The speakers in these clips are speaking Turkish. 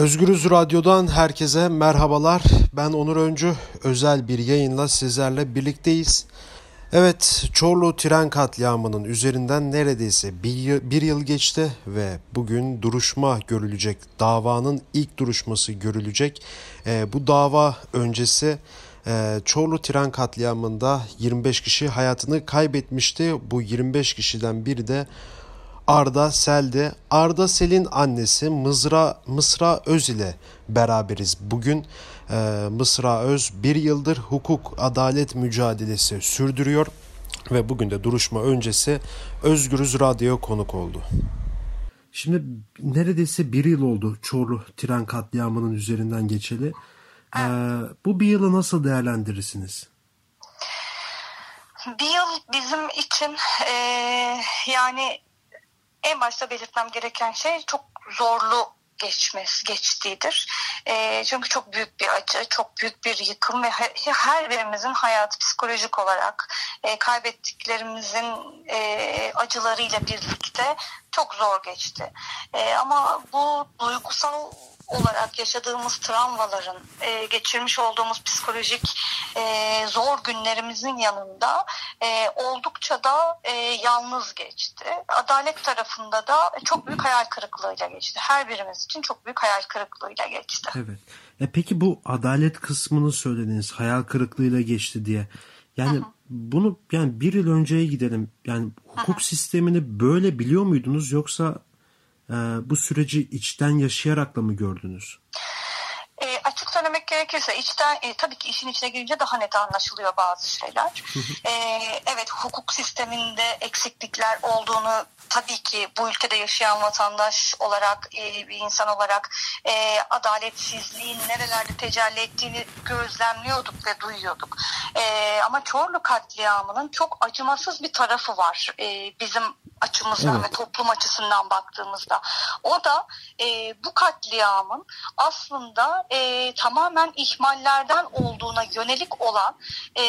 Özgürüz Radyo'dan herkese merhabalar. Ben Onur Öncü. Özel bir yayınla sizlerle birlikteyiz. Evet, Çorlu tren katliamının üzerinden neredeyse bir bir yıl geçti ve bugün duruşma görülecek. Davanın ilk duruşması görülecek. E, bu dava öncesi e, Çorlu tren katliamında 25 kişi hayatını kaybetmişti. Bu 25 kişiden biri de Arda Sel'de. Arda Sel'in annesi Mızra, Mısra Öz ile beraberiz. Bugün e, Mısra Öz bir yıldır hukuk adalet mücadelesi sürdürüyor ve bugün de duruşma öncesi Özgürüz Radyo konuk oldu. Şimdi neredeyse bir yıl oldu Çorlu tren katliamının üzerinden geçeli. Ee, bu bir yılı nasıl değerlendirirsiniz? Bir yıl bizim için e, yani en başta belirtmem gereken şey çok zorlu geçmesi geçtiğidir. E, çünkü çok büyük bir acı, çok büyük bir yıkım ve her birimizin hayatı psikolojik olarak e, kaybettiklerimizin e, acılarıyla birlikte çok zor geçti. E, ama bu duygusal olarak yaşadığımız travmaların, e, geçirmiş olduğumuz psikolojik e, zor günlerimizin yanında e, oldukça da e, yalnız geçti. Adalet tarafında da çok büyük hayal kırıklığıyla geçti. Her birimiz için çok büyük hayal kırıklığıyla geçti. Evet. E peki bu adalet kısmını söylediniz, hayal kırıklığıyla geçti diye. Yani hı hı. bunu yani bir yıl önceye gidelim. Yani hukuk hı hı. sistemini böyle biliyor muydunuz yoksa bu süreci içten yaşayarak da mı gördünüz? Gerekirse içten e, tabii ki işin içine girince daha net anlaşılıyor bazı şeyler. e, evet hukuk sisteminde eksiklikler olduğunu tabii ki bu ülkede yaşayan vatandaş olarak e, bir insan olarak e, adaletsizliğin nerelerde tecelli ettiğini gözlemliyorduk ve duyuyorduk. E, ama Çorlu katliamının çok acımasız bir tarafı var e, bizim açımızdan evet. ve toplum açısından baktığımızda. O da e, bu katliamın aslında e, tamamen ihmallerden olduğuna yönelik olan e,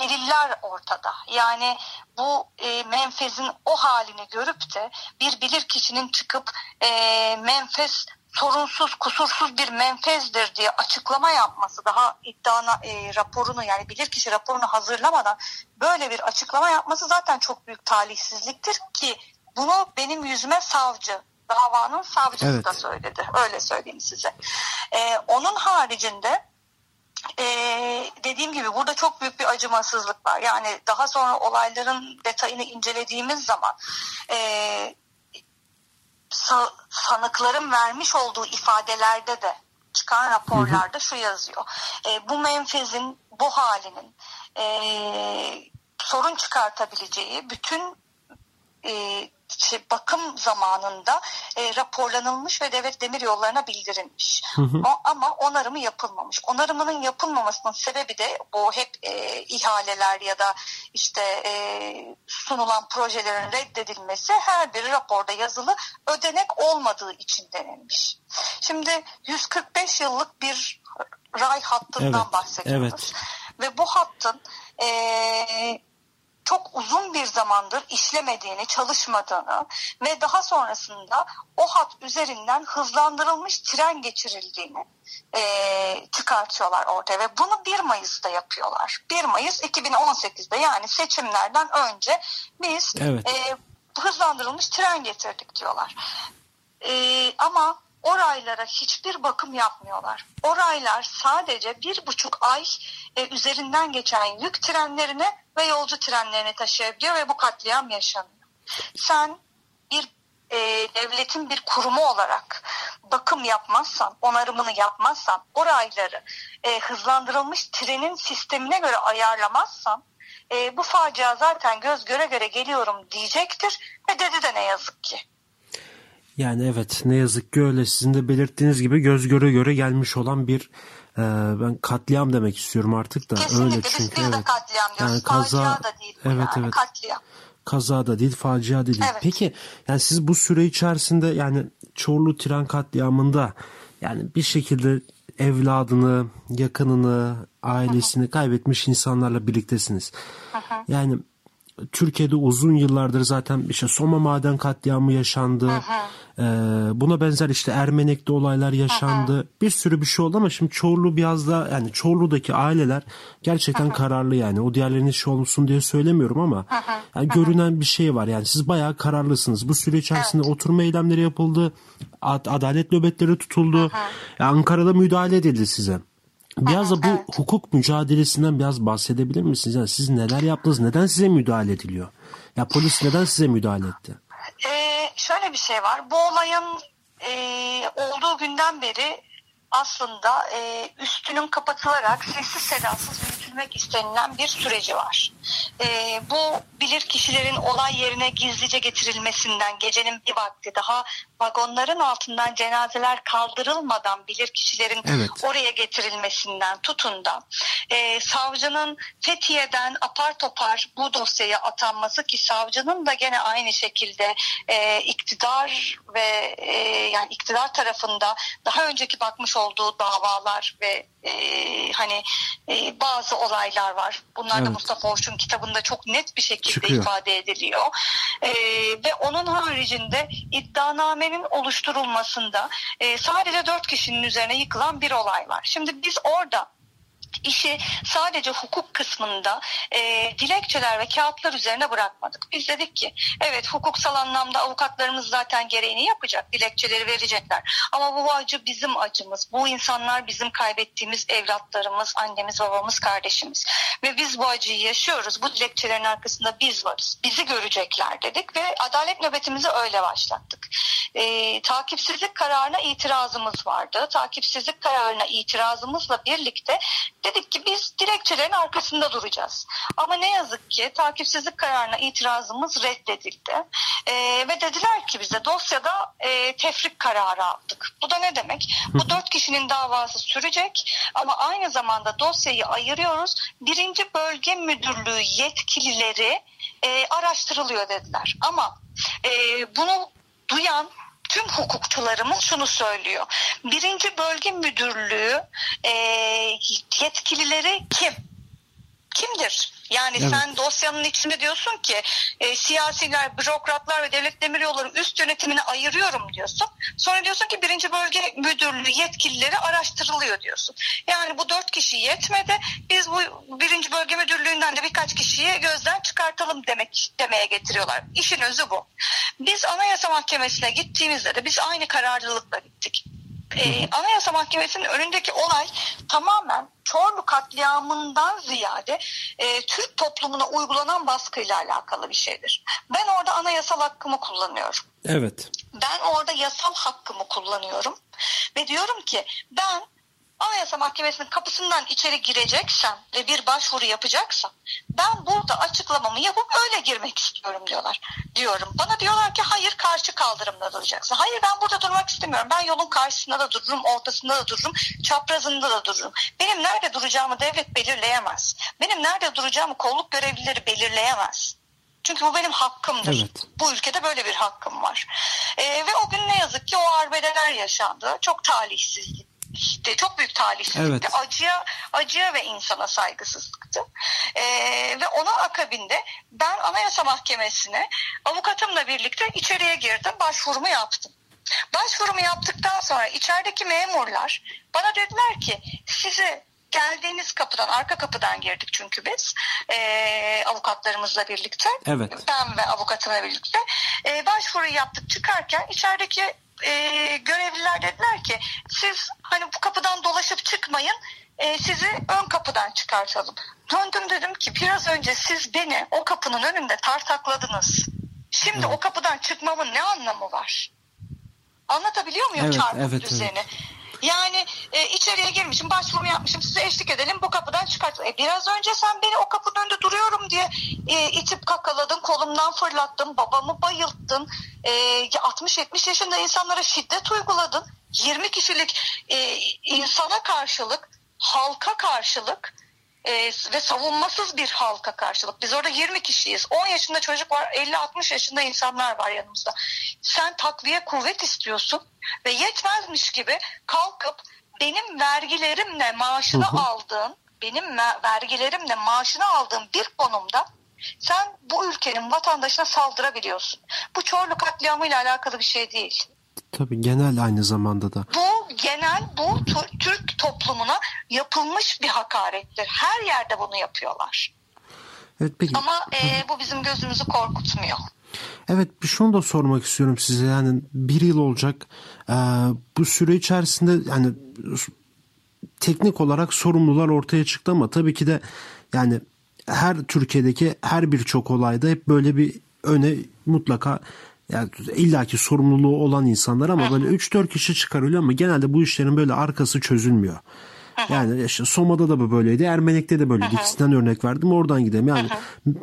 deliller ortada. Yani bu e, menfezin o halini görüp de bir bilir kişinin çıkıp e, menfez sorunsuz, kusursuz bir menfezdir diye açıklama yapması, daha iddiana e, raporunu yani bilirkişi raporunu hazırlamadan böyle bir açıklama yapması zaten çok büyük talihsizliktir ki bunu benim yüzüme savcı, davanın savcısı evet. da söyledi. Öyle söyleyeyim size. E, onun haricinde e, dediğim gibi burada çok büyük bir acımasızlık var. Yani daha sonra olayların detayını incelediğimiz zaman e, sanıkların vermiş olduğu ifadelerde de çıkan raporlarda şu yazıyor. E, bu menfezin bu halinin e, sorun çıkartabileceği bütün e, bakım zamanında e, raporlanılmış ve devlet demir yollarına bildirilmiş. Hı hı. O, ama onarımı yapılmamış. Onarımının yapılmamasının sebebi de bu hep e, ihaleler ya da işte e, sunulan projelerin reddedilmesi her bir raporda yazılı ödenek olmadığı için denilmiş. Şimdi 145 yıllık bir ray hattından evet, bahsediyoruz. Evet. Ve bu hattın e, çok uzun bir zamandır işlemediğini, çalışmadığını ve daha sonrasında o hat üzerinden hızlandırılmış tren geçirildiğini e, çıkartıyorlar ortaya ve bunu 1 Mayıs'ta yapıyorlar. 1 Mayıs 2018'de yani seçimlerden önce biz evet. e, hızlandırılmış tren getirdik diyorlar. E, ama oraylara hiçbir bakım yapmıyorlar. Oraylar sadece bir buçuk ay e, üzerinden geçen yük trenlerine ve yolcu trenlerini taşıyabiliyor ve bu katliam yaşanıyor. Sen bir e, devletin bir kurumu olarak bakım yapmazsan, onarımını yapmazsan, orayları e, hızlandırılmış trenin sistemine göre ayarlamazsan e, bu facia zaten göz göre göre geliyorum diyecektir ve dedi de ne yazık ki. Yani evet ne yazık ki öyle sizin de belirttiğiniz gibi göz göre göre gelmiş olan bir e, ben katliam demek istiyorum artık da Kesinlikle, öyle çünkü evet. katliam diyoruz. Yani kaza da değil evet yani, evet. Katliam. Kaza da değil, facia da değil. Evet. Peki yani siz bu süre içerisinde yani Çorlu tren katliamında yani bir şekilde evladını, yakınını, ailesini kaybetmiş insanlarla birliktesiniz. Yani Türkiye'de uzun yıllardır zaten işte Soma maden katliamı yaşandı. Ee, buna benzer işte Ermenek'te olaylar yaşandı. Bir sürü bir şey oldu ama şimdi Çorlu biraz da yani Çorlu'daki aileler gerçekten kararlı yani. O diğerlerinin şey olsun diye söylemiyorum ama yani görünen bir şey var. Yani siz bayağı kararlısınız. Bu süre içerisinde Evet. oturma eylemleri yapıldı. Ad- adalet nöbetleri tutuldu. Yani Ankara'da müdahale edildi size. Biraz da bu evet. hukuk mücadelesinden biraz bahsedebilir misiniz? Yani siz neler yaptınız? Neden size müdahale ediliyor? Ya polis neden size müdahale etti? Ee, şöyle bir şey var. Bu olayın e, olduğu günden beri aslında e, üstünün kapatılarak sessiz sedasız yürütülmek istenilen bir süreci var. E, bu bilir kişilerin olay yerine gizlice getirilmesinden gecenin bir vakti daha vagonların altından cenazeler kaldırılmadan bilir kişilerin Evet. oraya getirilmesinden tutun da e, savcının Fethiye'den apar topar bu dosyaya atanması ki savcının da gene aynı şekilde e, iktidar ve e, yani iktidar tarafında daha önceki bakmış olduğu davalar ve e, hani e, bazı olaylar var. Bunlar da Evet. Mustafa Orçun kitabında çok net bir şekilde Çıkıyor. ifade ediliyor. E, ve onun haricinde iddianamenin oluşturulmasında e, sadece dört kişinin üzerine yıkılan bir olay var. Şimdi biz orada işi sadece hukuk kısmında e, dilekçeler ve kağıtlar üzerine bırakmadık. Biz dedik ki evet hukuksal anlamda avukatlarımız zaten gereğini yapacak, dilekçeleri verecekler. Ama bu acı bizim acımız. Bu insanlar bizim kaybettiğimiz evlatlarımız, annemiz, babamız, kardeşimiz. Ve biz bu acıyı yaşıyoruz. Bu dilekçelerin arkasında biz varız. Bizi görecekler dedik ve adalet nöbetimizi öyle başlattık. E, takipsizlik kararına itirazımız vardı. Takipsizlik kararına itirazımızla birlikte dedik ki biz dilekçelerin arkasında duracağız. Ama ne yazık ki takipsizlik kararına itirazımız reddedildi. E, ve dediler ki bize dosyada e, tefrik kararı aldık. Bu da ne demek? Bu dört kişinin davası sürecek ama aynı zamanda dosyayı ayırıyoruz. Birinci bölge müdürlüğü yetkilileri e, araştırılıyor dediler. Ama e, bunu duyan tüm hukukçularımız şunu söylüyor. Birinci bölge müdürlüğü e, yetkilileri kim? Kimdir? Yani Evet. sen dosyanın içinde diyorsun ki e, siyasiler, bürokratlar ve devlet demiryolları üst yönetimini ayırıyorum diyorsun. Sonra diyorsun ki birinci bölge müdürlüğü yetkilileri araştırılıyor diyorsun. Yani bu dört kişi yetmedi. Biz bu birinci bölge müdürlüğünden de birkaç kişiyi gözden çıkartalım demek demeye getiriyorlar. İşin özü bu. Biz Anayasa Mahkemesi'ne gittiğimizde de biz aynı kararlılıkla gittik. Ee, Anayasa Mahkemesi'nin önündeki olay tamamen Çorlu katliamından ziyade e, Türk toplumuna uygulanan baskıyla alakalı bir şeydir. Ben orada anayasal hakkımı kullanıyorum. Evet. Ben orada yasal hakkımı kullanıyorum ve diyorum ki ben Anayasa Mahkemesi'nin kapısından içeri gireceksem ve bir başvuru yapacaksam ben burada açıklamamı yapıp öyle girmek istiyorum diyorlar. Diyorum. Bana diyorlar ki hayır karşı kaldırımda duracaksın. Hayır ben burada durmak istemiyorum. Ben yolun karşısında da dururum, ortasında da dururum, çaprazında da dururum. Benim nerede duracağımı devlet belirleyemez. Benim nerede duracağımı kolluk görevlileri belirleyemez. Çünkü bu benim hakkımdır. Evet. Bu ülkede böyle bir hakkım var. Ee, ve o gün ne yazık ki o arbedeler yaşandı. Çok talihsizlik. İşte çok büyük talihsizlikti. Evet. Acıya, acıya ve insana saygısızlıktı. Ee, ve onun akabinde ben Anayasa Mahkemesi'ne avukatımla birlikte içeriye girdim, başvurumu yaptım. Başvurumu yaptıktan sonra içerideki memurlar bana dediler ki sizi geldiğiniz kapıdan, arka kapıdan girdik çünkü biz ee, avukatlarımızla birlikte. Evet. Ben ve avukatımla birlikte e, başvuruyu yaptık çıkarken içerideki e, görevliler dediler ki siz hani bu kapıdan dolaşıp çıkmayın e, sizi ön kapıdan çıkartalım. Döndüm dedim ki biraz önce siz beni o kapının önünde tartakladınız. Şimdi o kapıdan çıkmamın ne anlamı var? Anlatabiliyor muyum Evet, çarpık evet, düzeni? Yani e, içeriye girmişim, başvuru yapmışım, size eşlik edelim, bu kapıdan çıkart. E, biraz önce sen beni o kapının önünde duruyorum diye e, itip kakaladın, kolumdan fırlattın, babamı bayılttın. E, 60-70 yaşında insanlara şiddet uyguladın. 20 kişilik e, insana karşılık, halka karşılık e, ve savunmasız bir halka karşılık. Biz orada 20 kişiyiz. 10 yaşında çocuk var, 50-60 yaşında insanlar var yanımızda. Sen takviye kuvvet istiyorsun ve yetmezmiş gibi kalkıp benim vergilerimle maaşını Hı hı. aldığın, benim vergilerimle maaşını aldığım bir konumda sen bu ülkenin vatandaşına saldırabiliyorsun. Bu Çorlu katliamıyla alakalı bir şey değil. Tabii genel aynı zamanda da. Bu genel bu Türk toplumuna yapılmış bir hakarettir. Her yerde bunu yapıyorlar. Evet peki. Ama e, bu bizim gözümüzü korkutmuyor. Evet şunu da sormak istiyorum size. Yani bir yıl olacak. Ee, bu süre içerisinde yani teknik olarak sorumlular ortaya çıktı ama tabii ki de yani her Türkiye'deki her birçok olayda hep böyle bir öne mutlaka yani illaki sorumluluğu olan insanlar ama böyle 3-4 kişi çıkarılıyor ama genelde bu işlerin böyle arkası çözülmüyor. Yani işte Soma'da da böyleydi. Ermenek'te de böyleydi. İkisinden örnek verdim. Oradan gidelim. Yani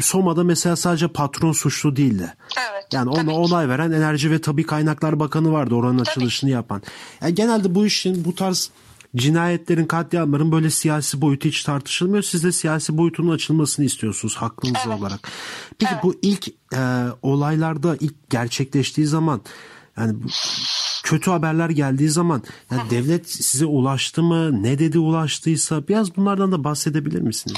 Soma'da mesela sadece patron suçlu değildi. Evet. Yani ona onay veren Enerji ve Tabi Kaynaklar Bakanı vardı oranın Tabii. açılışını yapan. Yani genelde bu işin bu tarz cinayetlerin, katliamların böyle siyasi boyutu hiç tartışılmıyor. Siz de siyasi boyutunun açılmasını istiyorsunuz haklınız Evet. olarak. Peki Evet. bu ilk e, olaylarda ilk gerçekleştiği zaman yani kötü haberler geldiği zaman yani devlet size ulaştı mı? Ne dedi ulaştıysa biraz bunlardan da bahsedebilir misiniz?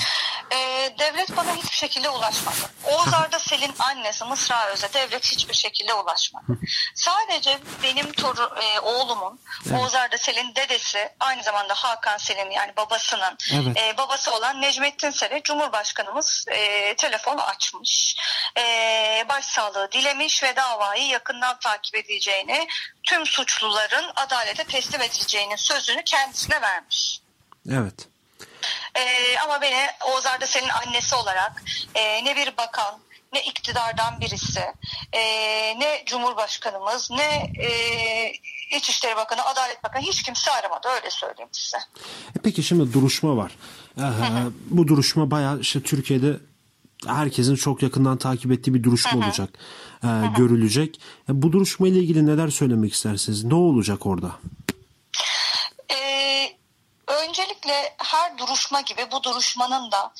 Devlet bana hiçbir şekilde ulaşmadı. Oğuz Arda Sel'in annesi Mısra Öz'e devlet hiçbir şekilde ulaşmadı. Sadece benim toru, e, oğlumun Oğuz Arda Sel'in dedesi aynı zamanda Hakan Sel'in yani babasının Evet. e, babası olan Necmettin Sel'e Cumhurbaşkanımız e, telefon açmış. E, başsağlığı dilemiş ve davayı yakından takip edeceğini tüm suçluların adalete teslim edileceğinin sözünü kendisine vermiş. Evet. Ee, ama beni Oğuz Arda senin annesi olarak e, ne bir bakan ne iktidardan birisi e, ne Cumhurbaşkanımız ne e, İçişleri Bakanı Adalet Bakanı hiç kimse aramadı öyle söyleyeyim size. E peki şimdi duruşma var. Ee, bu duruşma bayağı işte Türkiye'de herkesin çok yakından takip ettiği bir duruşma olacak. Ee, görülecek. E, bu duruşma ile ilgili neler söylemek istersiniz? Ne olacak orada? Ee, öncelikle her duruşma gibi bu duruşmanın da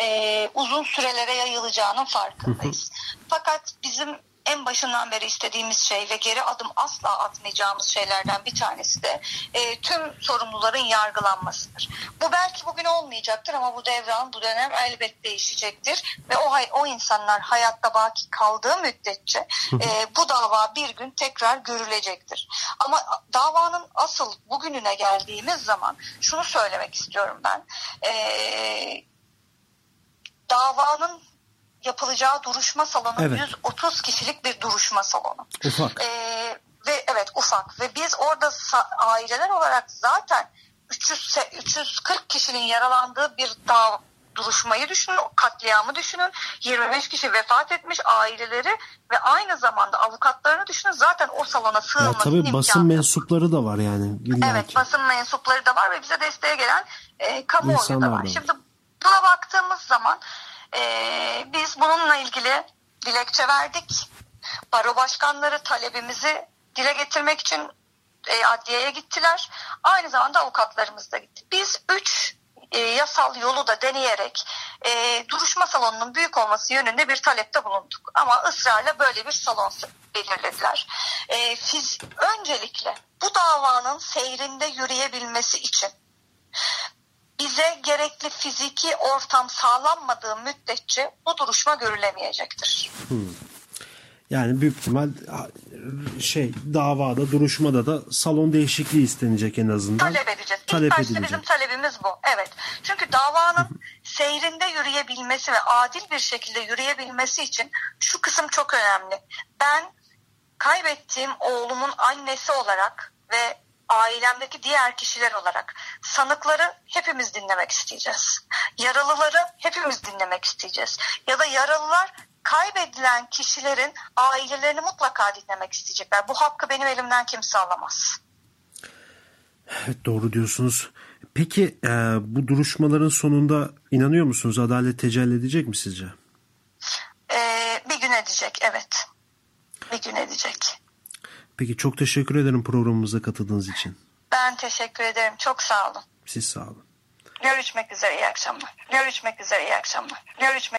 e, uzun sürelere yayılacağının farkındayız. Fakat bizim en başından beri istediğimiz şey ve geri adım asla atmayacağımız şeylerden bir tanesi de e, tüm sorumluların yargılanmasıdır. Bu belki bugün olmayacaktır ama bu devran, bu dönem elbet değişecektir ve o o insanlar hayatta baki kaldığı müddetçe e, bu dava bir gün tekrar görülecektir. Ama davanın asıl bugününe geldiğimiz zaman şunu söylemek istiyorum ben. E, davanın yapılacağı duruşma salonu Evet. 130 kişilik bir duruşma salonu. Ufak. Ee, ve evet ufak ve biz orada aileler olarak zaten 300 se- 340 kişinin yaralandığı bir dav duruşmayı düşünün, katliamı düşünün. 25 kişi vefat etmiş aileleri ve aynı zamanda avukatlarını düşünün. Zaten o salona Ya sığınması tabii basın mensupları da var yani. Evet basın mensupları da var ve bize desteğe gelen e, kamuoyu İnsanlar da da var. var. Şimdi buna baktığımız zaman e, biz bununla ilgili dilekçe verdik. Baro başkanları talebimizi dile getirmek için e, adliyeye gittiler. Aynı zamanda avukatlarımız da gitti. Biz üç e, yasal yolu da deneyerek e, duruşma salonunun büyük olması yönünde bir talepte bulunduk. Ama ısrarla böyle bir salon belirlediler. E, fiz, öncelikle bu davanın seyrinde yürüyebilmesi için bize gerekli fiziki ortam sağlanmadığı müddetçe bu duruşma görülemeyecektir. Yani büyük ihtimal şey davada duruşmada da salon değişikliği istenecek en azından. Talep edeceğiz. İlk Talep başta edilecek. bizim talebimiz bu. Evet. Çünkü davanın seyrinde yürüyebilmesi ve adil bir şekilde yürüyebilmesi için şu kısım çok önemli. Ben kaybettiğim oğlumun annesi olarak ve ailemdeki diğer kişiler olarak sanıkları hepimiz dinlemek isteyeceğiz. Yaralıları hepimiz dinlemek isteyeceğiz. Ya da yaralılar kaybedilen kişilerin ailelerini mutlaka dinlemek isteyecekler. Bu hakkı benim elimden kimse alamaz. Evet doğru diyorsunuz. Peki e, bu duruşmaların sonunda inanıyor musunuz adalet tecelli edecek mi sizce? Ee, bir gün edecek evet. Bir gün edecek. Peki çok teşekkür ederim programımıza katıldığınız için. Ben teşekkür ederim. Çok sağ olun. Siz sağ olun. Görüşmek üzere iyi akşamlar. Görüşmek üzere iyi akşamlar. Görüşmek